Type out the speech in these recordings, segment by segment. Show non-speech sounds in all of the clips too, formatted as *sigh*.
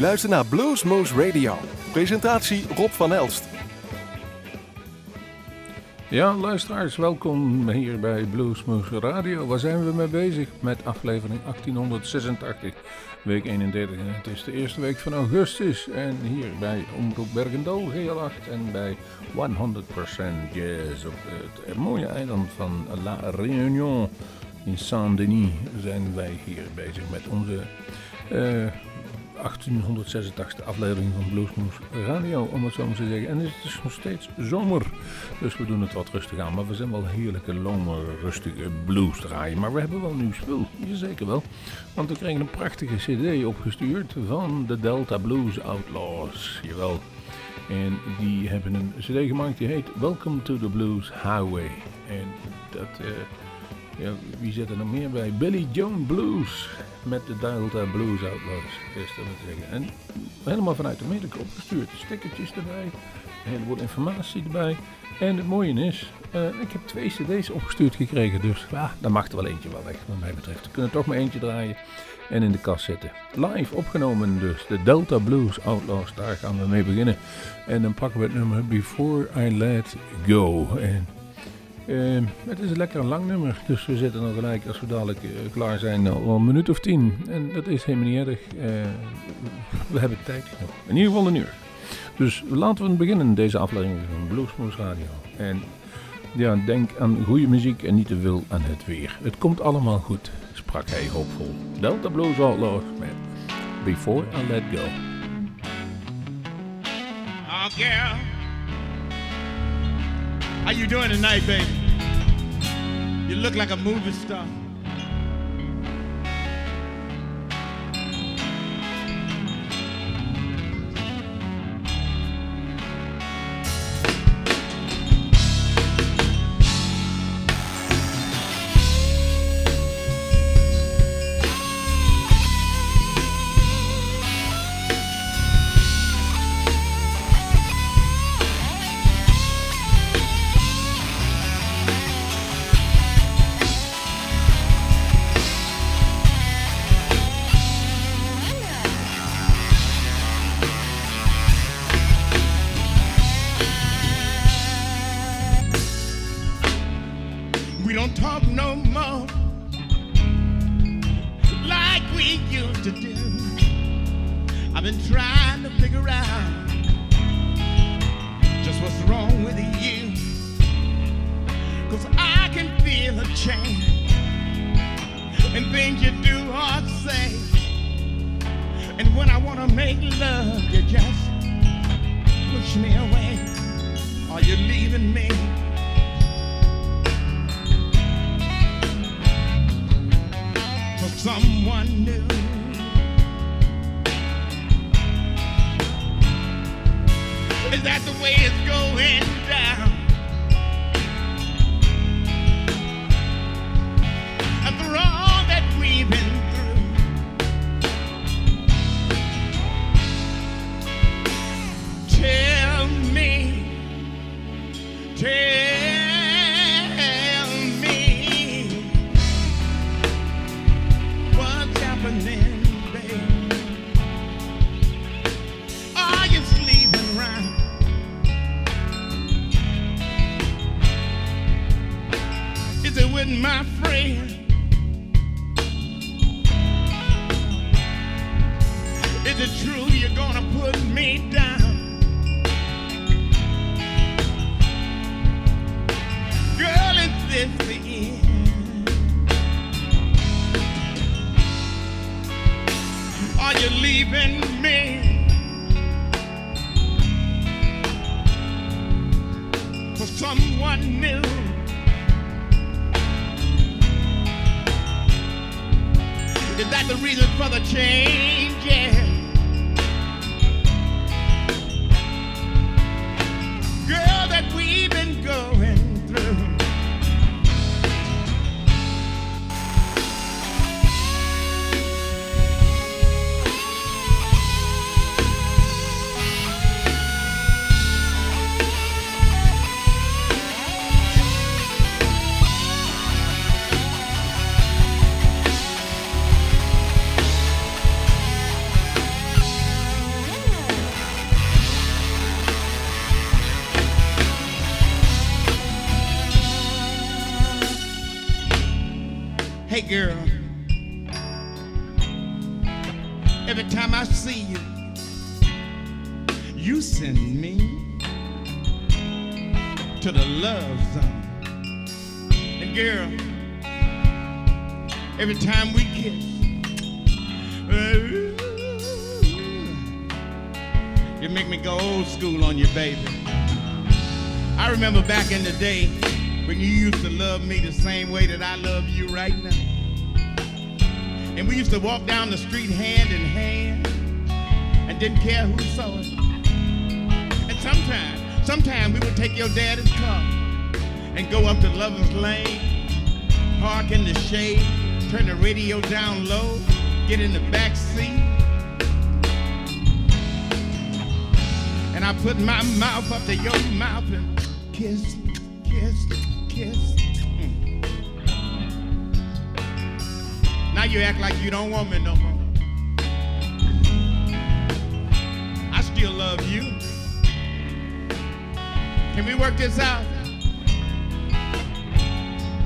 luistert naar Bluesmoose Radio. Presentatie Rob van Elst. Ja, luisteraars, welkom hier bij Bluesmoose Radio. Waar zijn we mee bezig? Met aflevering 1886, week 31. Het is de eerste week van augustus en hier bij Omroep Bergendal GL8 en bij 100% Jazz op het mooie eiland van La Réunion in Saint-Denis zijn wij hier bezig met onze... Uh, 1886e aflevering van Bluesmoes Radio, om het zo maar te zeggen. En het is nog steeds zomer, dus we doen het wat rustig aan. Maar we zijn wel heerlijke, lange, rustige blues draaien. Maar we hebben wel nieuw spul, zeker wel. Want we kregen een prachtige cd opgestuurd van de Delta Blues Outlaws. Jawel. En die hebben een cd gemaakt die heet Welcome to the Blues Highway. En dat... Uh, ja, wie zit er nog meer bij? Billy Joan Blues met de Delta Blues Outlaws, is dat zeggen. En helemaal vanuit Amerika opgestuurd. Stickertjes erbij, een heleboel informatie erbij. En het mooie is, uh, ik heb twee cd's opgestuurd gekregen, dus ja, daar mag er wel eentje wel weg, wat mij betreft. We kunnen toch maar eentje draaien en in de kast zetten. Live opgenomen dus, de Delta Blues Outlaws, daar gaan we mee beginnen. En dan pakken we het nummer Before I Let Go. En uh, het is een lekker lang nummer, dus we zitten nog gelijk als we dadelijk uh, klaar zijn al een minuut of tien. En dat is helemaal niet erg. Uh, we hebben tijd. In ieder geval een uur. Dus laten we beginnen deze aflevering van Bluesmoose Radio. En ja, denk aan goede muziek en niet te veel aan het weer. Het komt allemaal goed, sprak hij hoopvol. Delta Blues Outlaws met Before I Let Go. Oh girl, how you doing tonight, baby? You look like a movie star. You make me go old school on you, baby. I remember back in the day when you used to love me the same way that I love you right now. And we used to walk down the street hand in hand and didn't care who saw us. And sometimes, sometimes we would take your daddy's car and go up to Lover's Lane, park in the shade, turn the radio down low, get in the back seat. And I put my mouth up to your mouth and kiss, kiss, kiss. Mm. Now you act like you don't want me no more. I still love you. Can we work this out?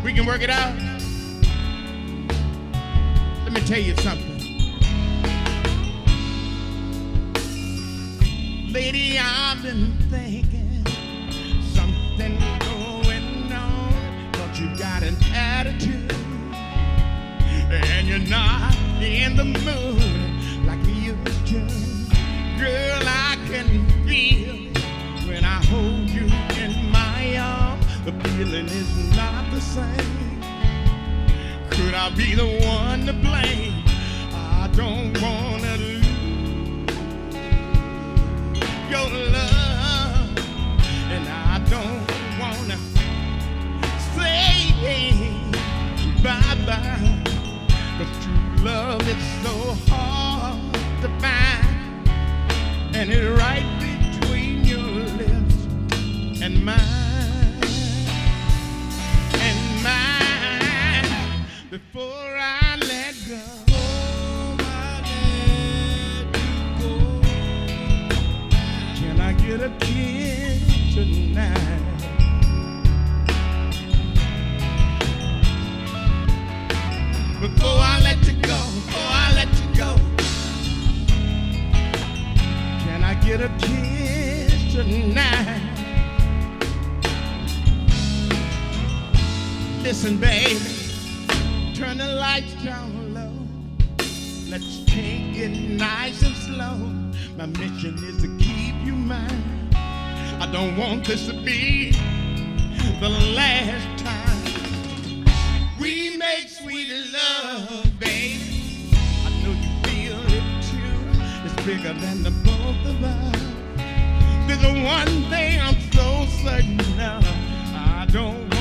We can work it out. Let me tell you something. Lady, I've been thinking something going on. But you got an attitude, and you're not in the mood like you used to. Girl, I can feel it when I hold you in my arms. The feeling is not the same. Could I be the one to blame? I don't wanna your love, and I don't wanna say. Cause true love is so hard to find, and it's right between your lips and mine, and mine. Before I let go. Can I get a kiss tonight? Before I let you go, before I let you go, can I get a kiss tonight? Listen, baby, turn the lights down low. Let's take it nice and slow. My mission is to mine. I don't want this to be the last time we make sweet love, baby. I know you feel it too. It's bigger than the both of us. There's the one thing I'm so certain of. I don't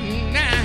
tonight,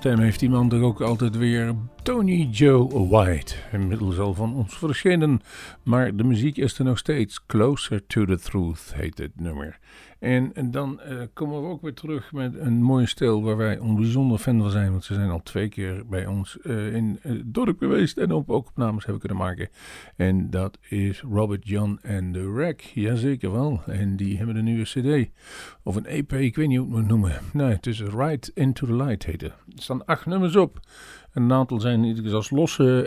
stem heeft die man ook altijd weer. Tony Joe White. Inmiddels al van ons verschenen, maar de muziek is er nog steeds. Closer to the Truth heet het nummer. En, dan uh, komen we ook weer terug met een mooie stil waar wij een bijzonder fan van zijn. Want ze zijn al twee keer bij ons uh, in dorp geweest en op, ook opnames hebben kunnen maken. En dat is Robert John en The Wreck. Jazeker wel. En die hebben een nieuwe cd. Of een EP, ik weet niet hoe het moet noemen. Nee, het is Right Into The Light heet het. Er staan acht nummers op. Een aantal zijn als losse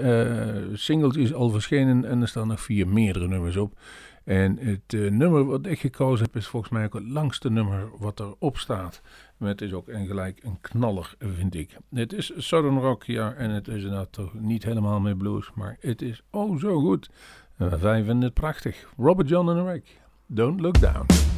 uh, singeltjes al verschenen en er staan nog vier meerdere nummers op. En het uh, nummer wat ik gekozen heb is volgens mij ook het langste nummer wat erop staat. Maar het is ook een gelijk een knaller, vind ik. Het is Southern Rock, ja, en het is inderdaad toch niet helemaal meer blues, maar het is oh zo goed. En wij vinden het prachtig. Robert John en Wreck, Don't Look Down.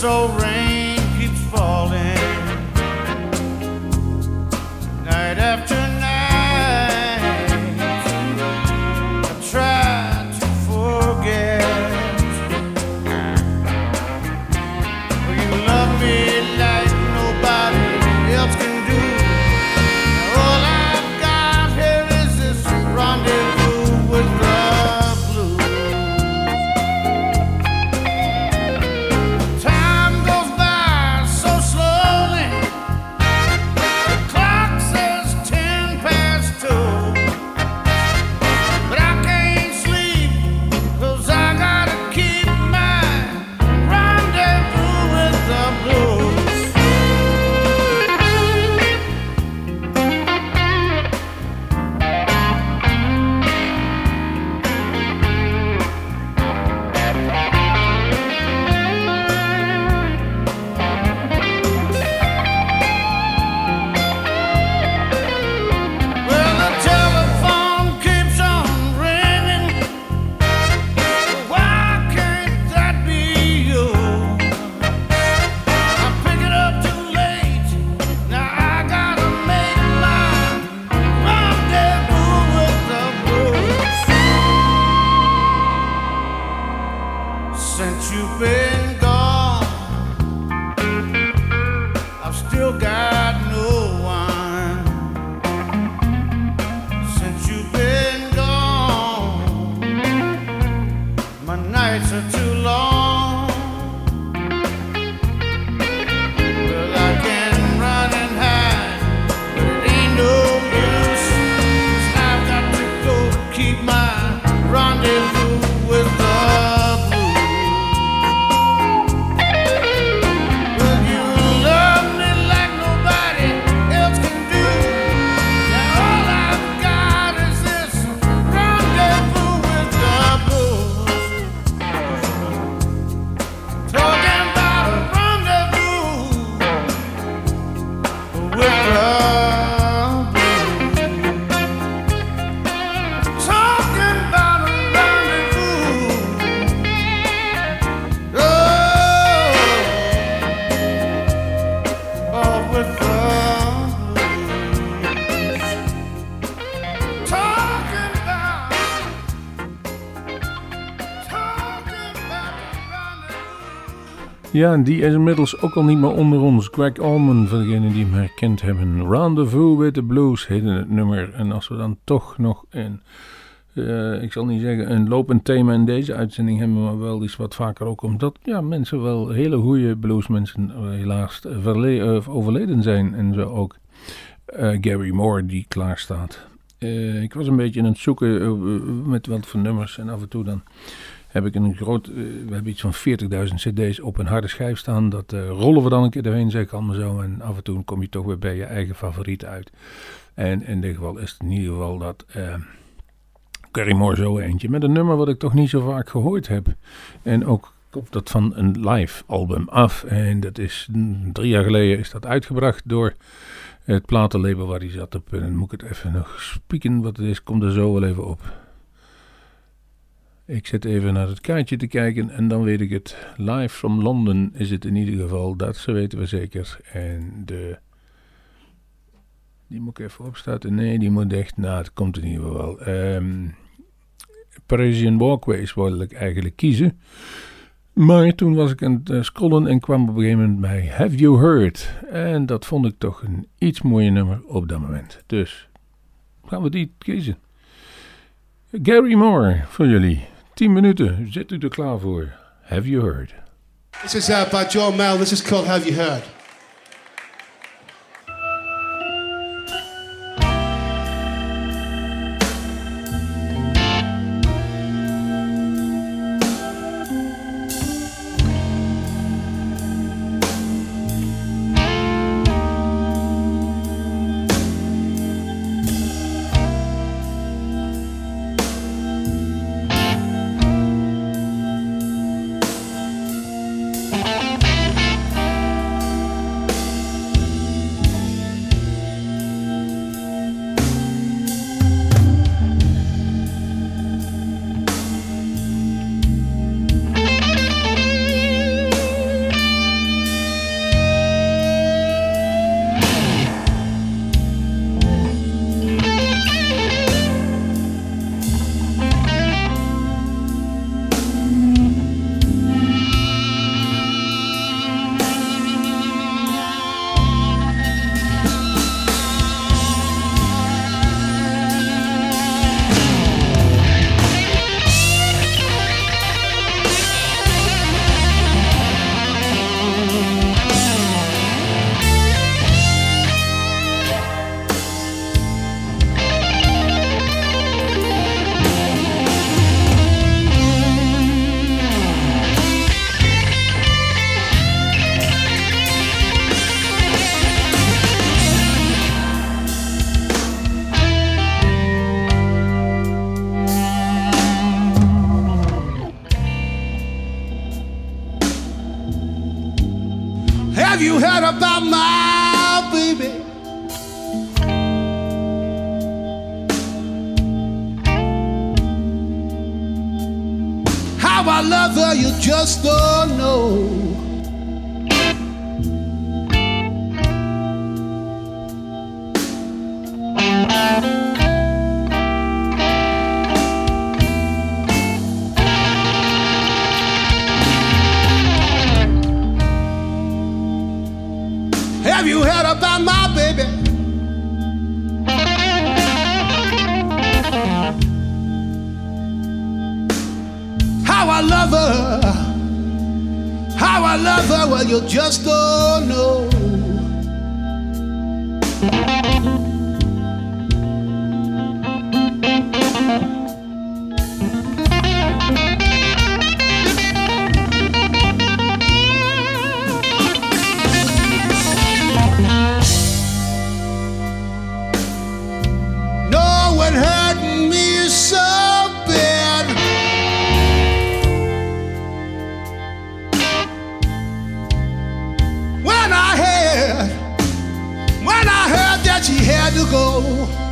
This nights are Ja, die is inmiddels ook al niet meer onder ons. Greg Allman, voor degenen die hem herkend hebben. Rendezvous with the Blues heette het nummer. En als we dan toch nog een, eh, ik zal niet zeggen een lopend thema in deze uitzending hebben, maar wel iets wat vaker ook omdat ja, mensen wel hele goede bluesmensen eh, helaas eh, overleden zijn. En zo ook Gary Moore die klaar staat. Ik was een beetje aan het zoeken met wat voor nummers en af en toe dan heb ik een groot, eh, we hebben iets van 40.000 cd's op een harde schijf staan. Dat eh, rollen we dan een keer doorheen, zeg ik allemaal zo. En af en toe kom je toch weer bij je eigen favoriet uit. En in dit geval is het in ieder geval dat eh Gary Moore zo eentje. Met een nummer wat ik toch niet zo vaak gehoord heb. En ook komt dat van een live album af. En dat is mm, drie jaar geleden is dat uitgebracht door het platenlabel waar hij zat op. En dan moet ik het even nog spieken wat het is. Komt er zo wel even op. Ik zit even naar het kaartje te kijken en dan weet ik het. Live from London is het in ieder geval, dat weten we zeker. En de... Die moet ik even opstarten. Nee, die moet echt... Nou, het komt in ieder geval wel. Ehm Parisian Walkways wilde ik eigenlijk kiezen. Maar toen was ik aan het eh, scrollen en kwam op een gegeven moment bij Have You Heard? En dat vond ik toch een iets mooier nummer op dat moment. Dus gaan we die kiezen. Gary Moore voor jullie. 10 minuten. Zit u er klaar voor? Have you heard? This is uh, by John Mel. This is called Have You Heard? Go.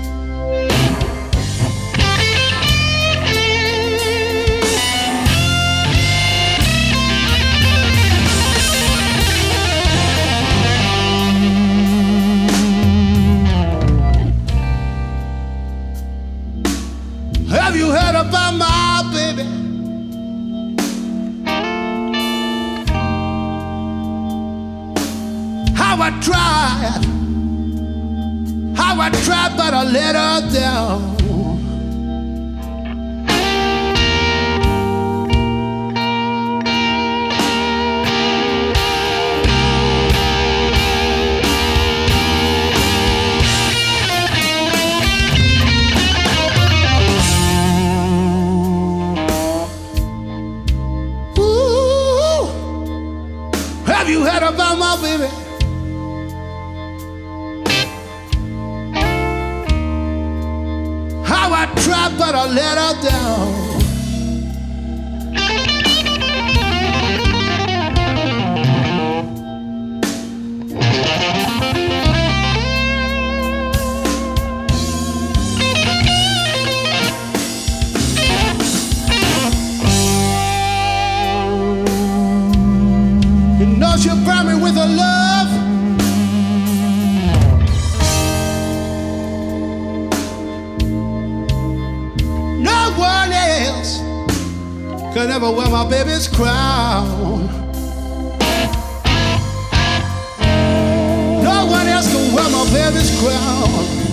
this crowd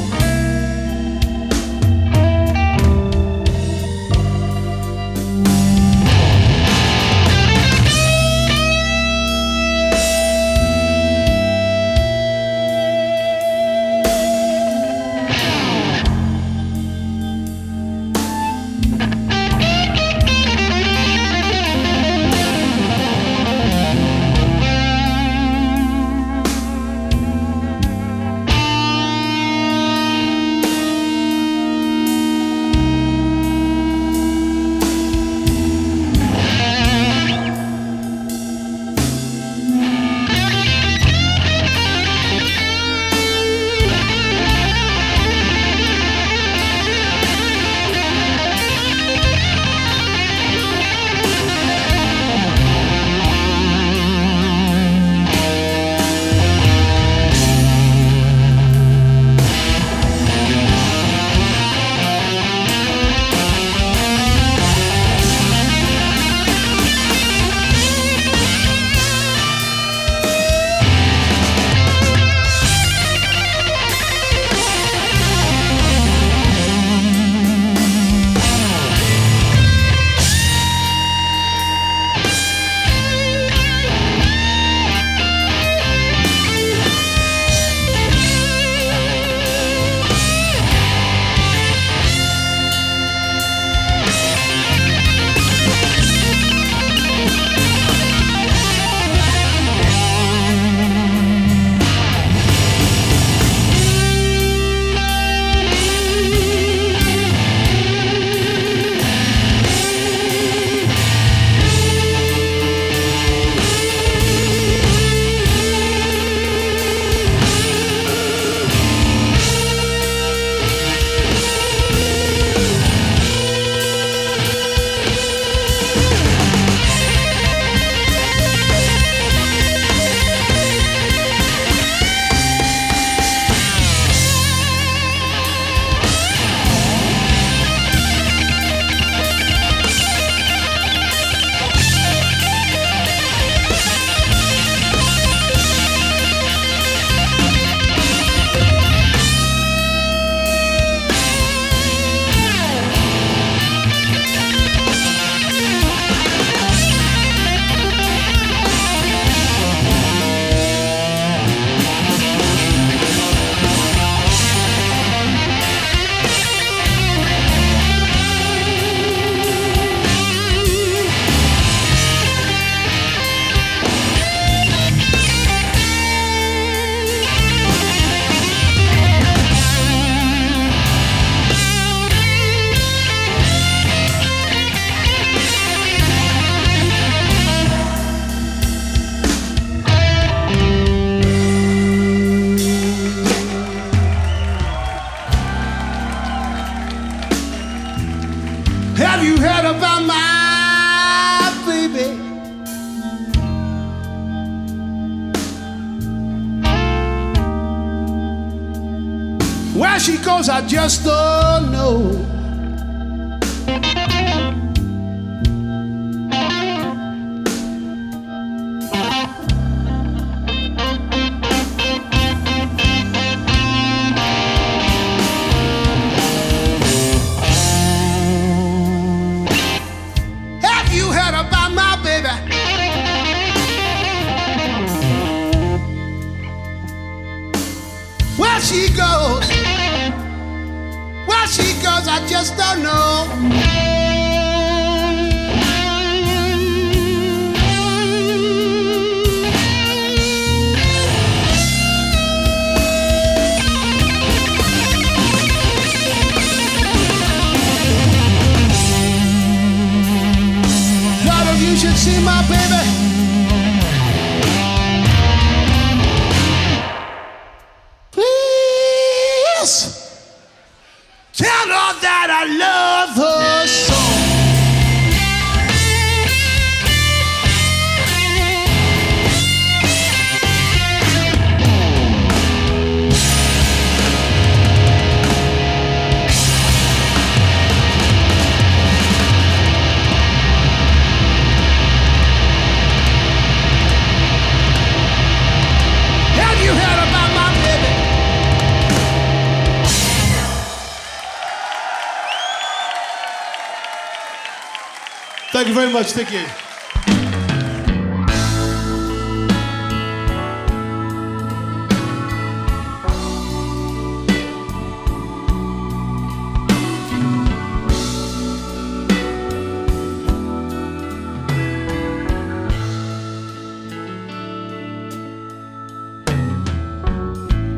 much. Thank you.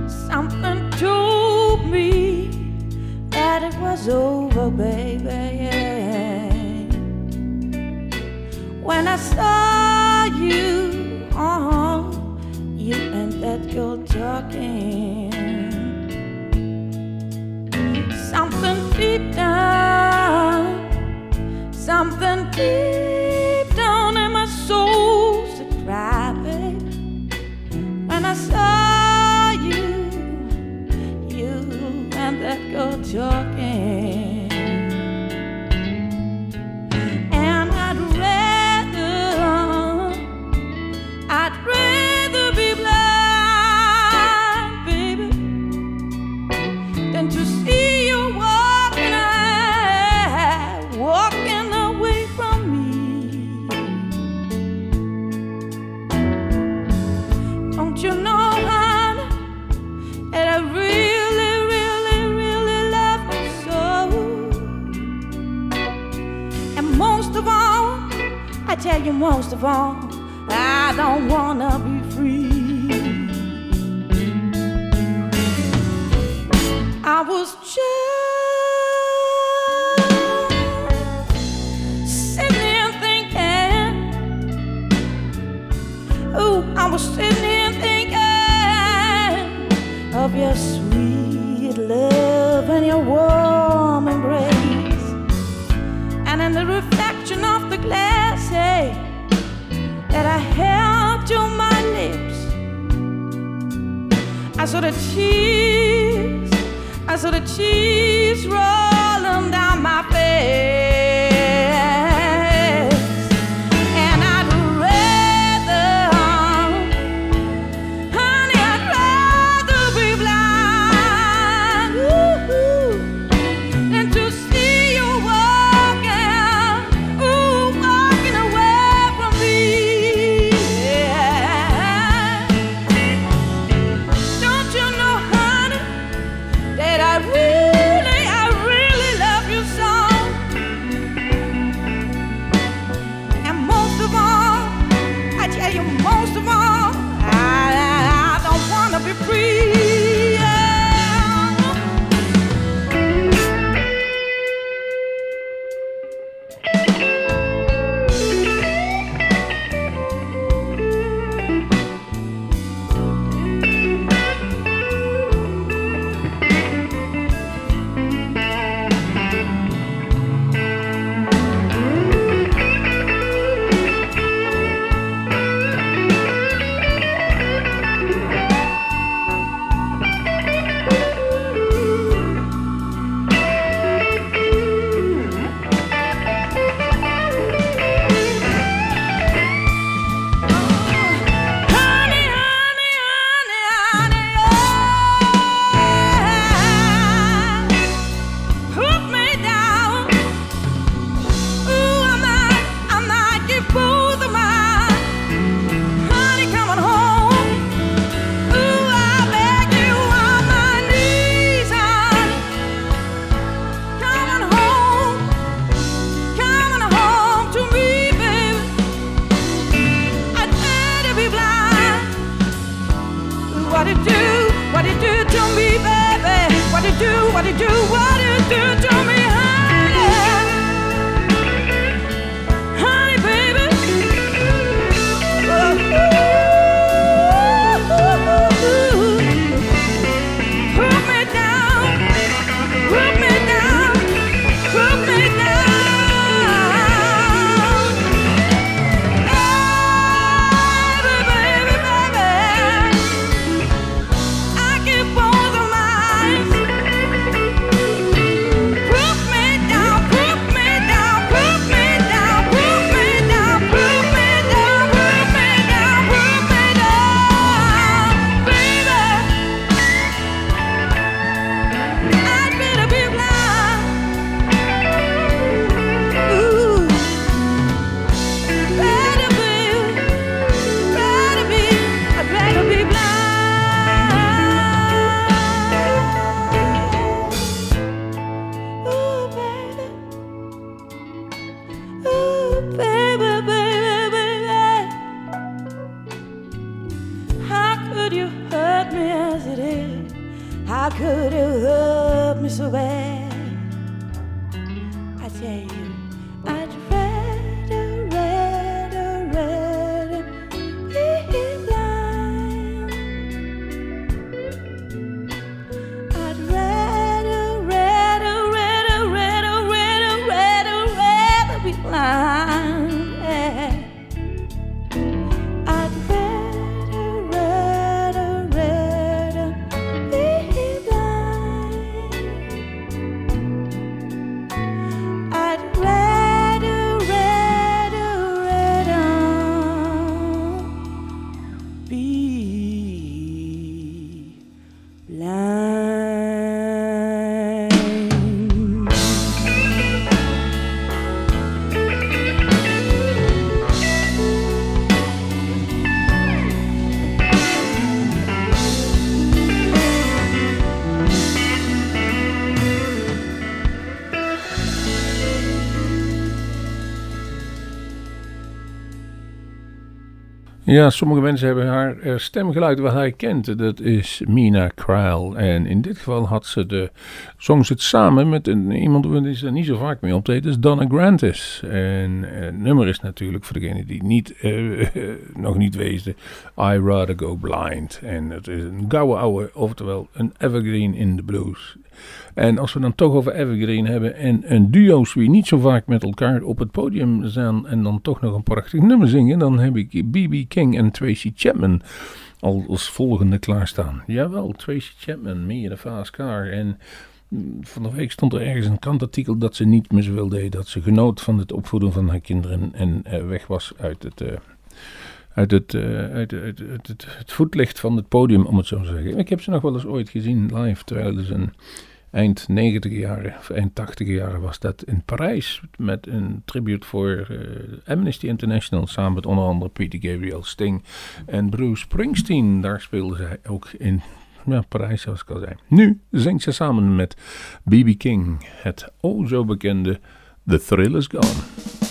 Something told me that it was over, baby. When I saw you, uh you and that girl talking. Something deep down, something deep down in my soul said, cry, when I saw you, you and that girl talking. Tell you, most of all, I don't wanna be free. I was just sitting here thinking. Ooh, I was sitting here thinking of your sweet love and your warm embrace. And in the I saw the tears, I saw the tears rolling down my face. what it do, what it do to me, baby. What it do, what it do, what it do Ja, sommige mensen hebben haar eh, stemgeluid wat hij kent. Dat is Mina Cryle. En in dit geval had ze de, zong ze het samen met een, iemand die ze niet zo vaak mee optreedt. Dat is Donna Grantis. En eh, het nummer is natuurlijk voor degene die niet, eh, *laughs* nog niet weten. I Rather Go Blind. En het is een gouden ouwe, oftewel een evergreen in de blues. En als we dan toch over Evergreen hebben en een duo's wie niet zo vaak met elkaar op het podium staan en dan toch nog een prachtig nummer zingen, dan heb ik B.B. King en Tracy Chapman al als volgende klaarstaan. Jawel, Tracy Chapman, Me in a Fast Car. En mm, van de week stond er ergens een kantartikel dat ze niet meer zoveel deed, dat ze genoot van het opvoeden van haar kinderen en uh, weg was uit het... Uh, uit het, uh, uit, uit, het, het voetlicht van het podium, om het zo te zeggen. Ik heb ze nog wel eens ooit gezien live, terwijl ze een eind 90 jaren, of eind 80 jaren was dat in Parijs. Met een tribute voor uh, Amnesty International. Samen met onder andere Peter Gabriel, Sting en Bruce Springsteen. Daar speelden zij ook in ja, Parijs, zoals ik al zei. Nu zingt ze samen met B.B. King het o zo bekende The Thrill Is Gone.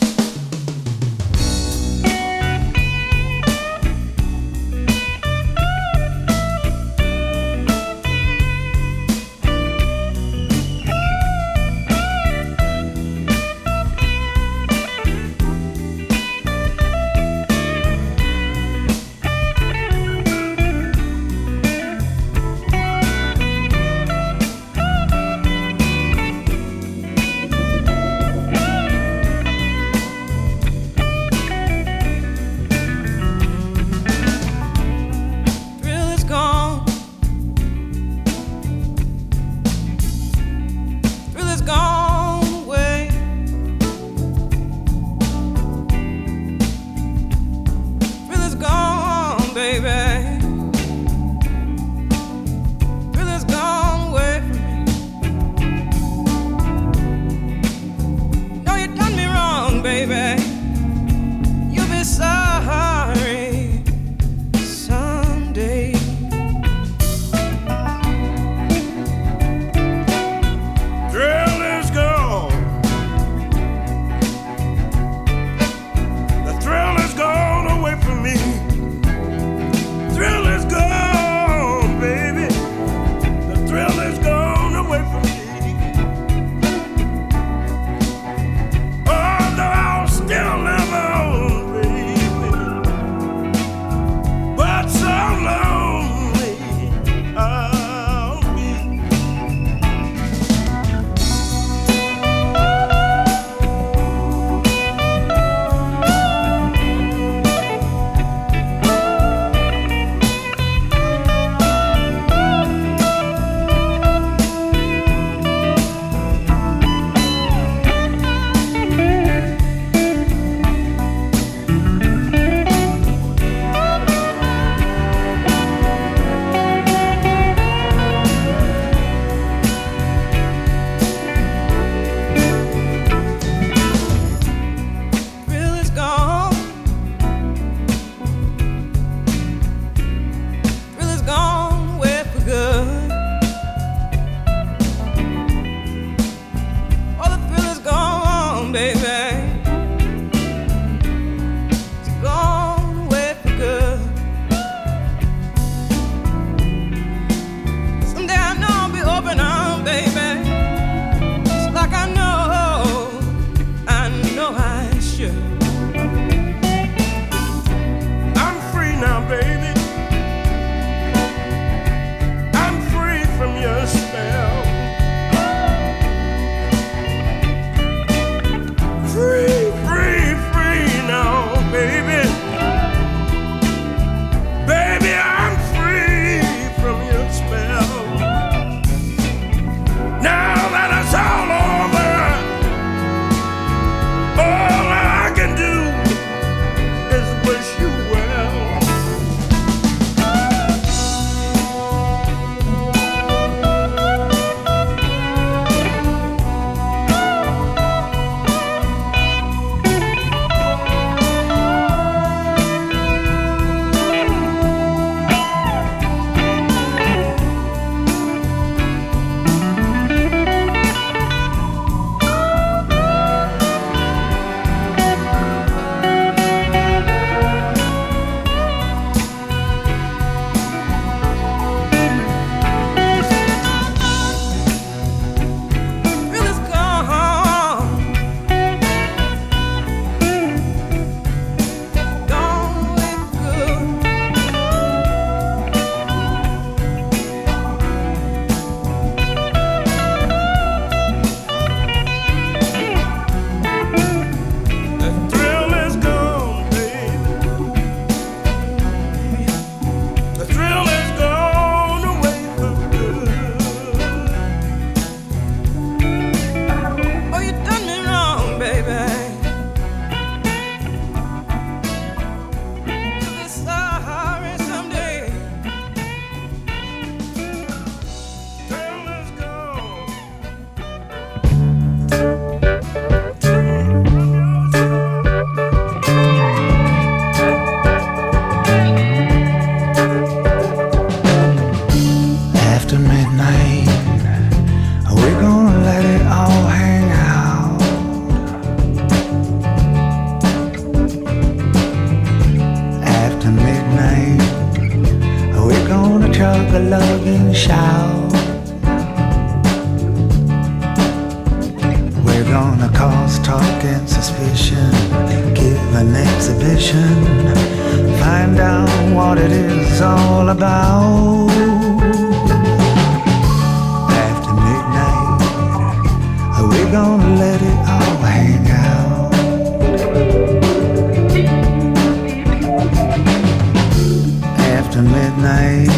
After midnight,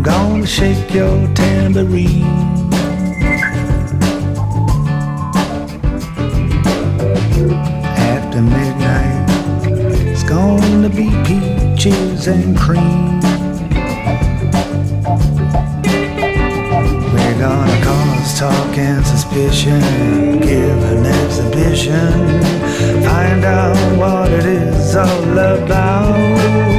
gonna shake your tambourine. After midnight, it's gonna be peaches and cream. We're gonna cause talk and suspicion, give an exhibition, find out what it is all about.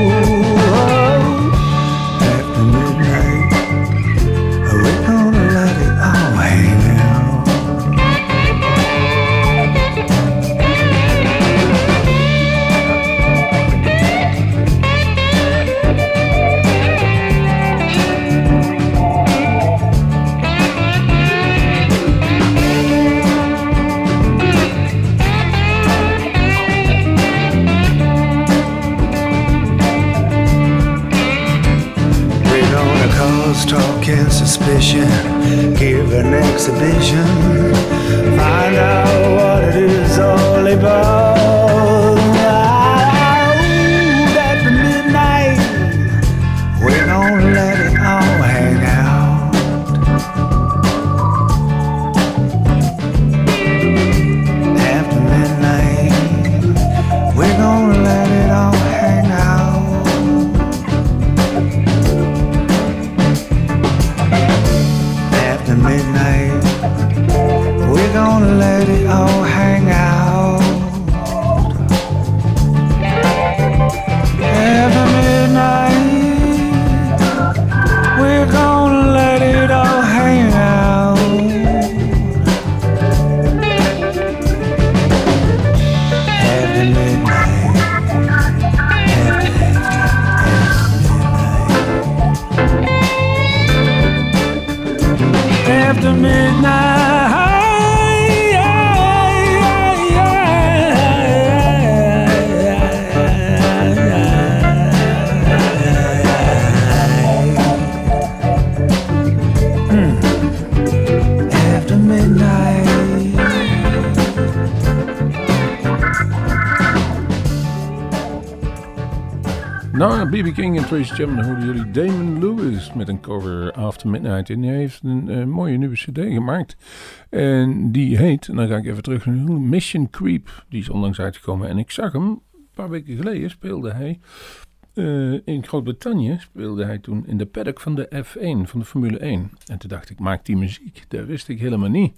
King en Tracy Chapman hoorden jullie Damon Lewis met een cover After Midnight. En hij heeft een eh, mooie nieuwe cd gemaakt. En die heet, en dan ga ik even terug naar Mission Creep. Die is onlangs uitgekomen. En ik zag hem, een paar weken geleden speelde hij eh, in Groot-Brittannië speelde hij toen in de paddock van de F1, van de Formule 1. En toen dacht ik, maakt die muziek? Dat wist ik helemaal niet.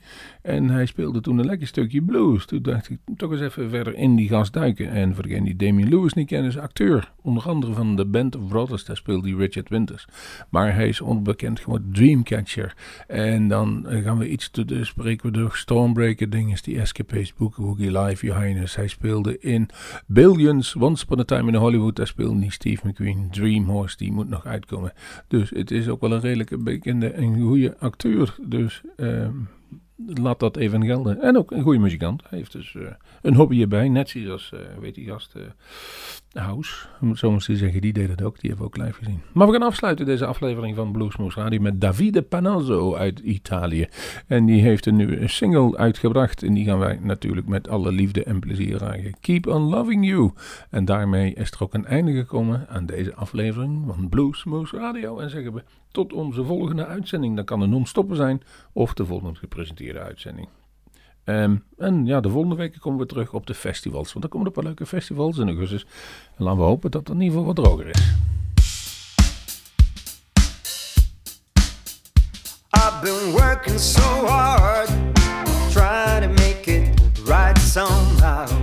En hij speelde toen een lekker stukje blues. Toen dacht ik, toch eens even verder in die gast duiken. En voor degene die Damien Lewis niet kennen, is acteur. Onder andere van de Band of Brothers, daar speelde hij Richard Winters. Maar hij is onbekend geworden Dreamcatcher. En dan eh, gaan we iets te de spreken we door Stormbreaker dingen, die Escapades boeken, Woogie Live, Highness. Hij speelde in Billions, Once Upon a Time in Hollywood, daar speelde hij Steve McQueen. Dreamhorse, die moet nog uitkomen. Dus het is ook wel een redelijke bekende en goede acteur. Dus ehm, laat dat even gelden. En ook een goede muzikant. Hij heeft dus eh, een hobby erbij. Net zoals, eh weet die gast, eh, House. Zo moest zeggen, die deed het ook. Die hebben we ook live gezien. Maar we gaan afsluiten deze aflevering van Bluesmoose Radio met Davide Panazzo uit Italië. En die heeft een nieuwe single uitgebracht. En die gaan wij natuurlijk met alle liefde en plezier dragen. Keep on loving you. En daarmee is er ook een einde gekomen aan deze aflevering van Bluesmoose Radio. En zeggen we tot onze volgende uitzending. Dat kan een non-stoppen zijn of de volgende gepresenteerde uitzending. Ehm, en ja, de volgende week komen we terug op de festivals. Want er komen ook wel leuke festivals in augustus. En laten we hopen dat het in ieder geval wat droger is. I've been working so hard, trying to make it right somehow.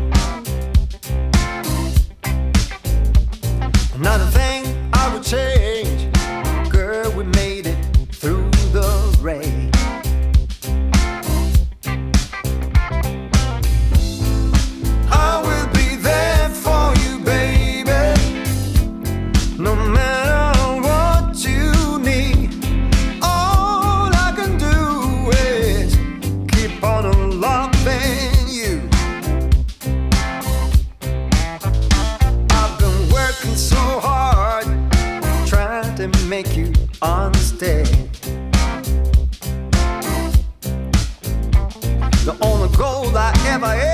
The only goal I ever had.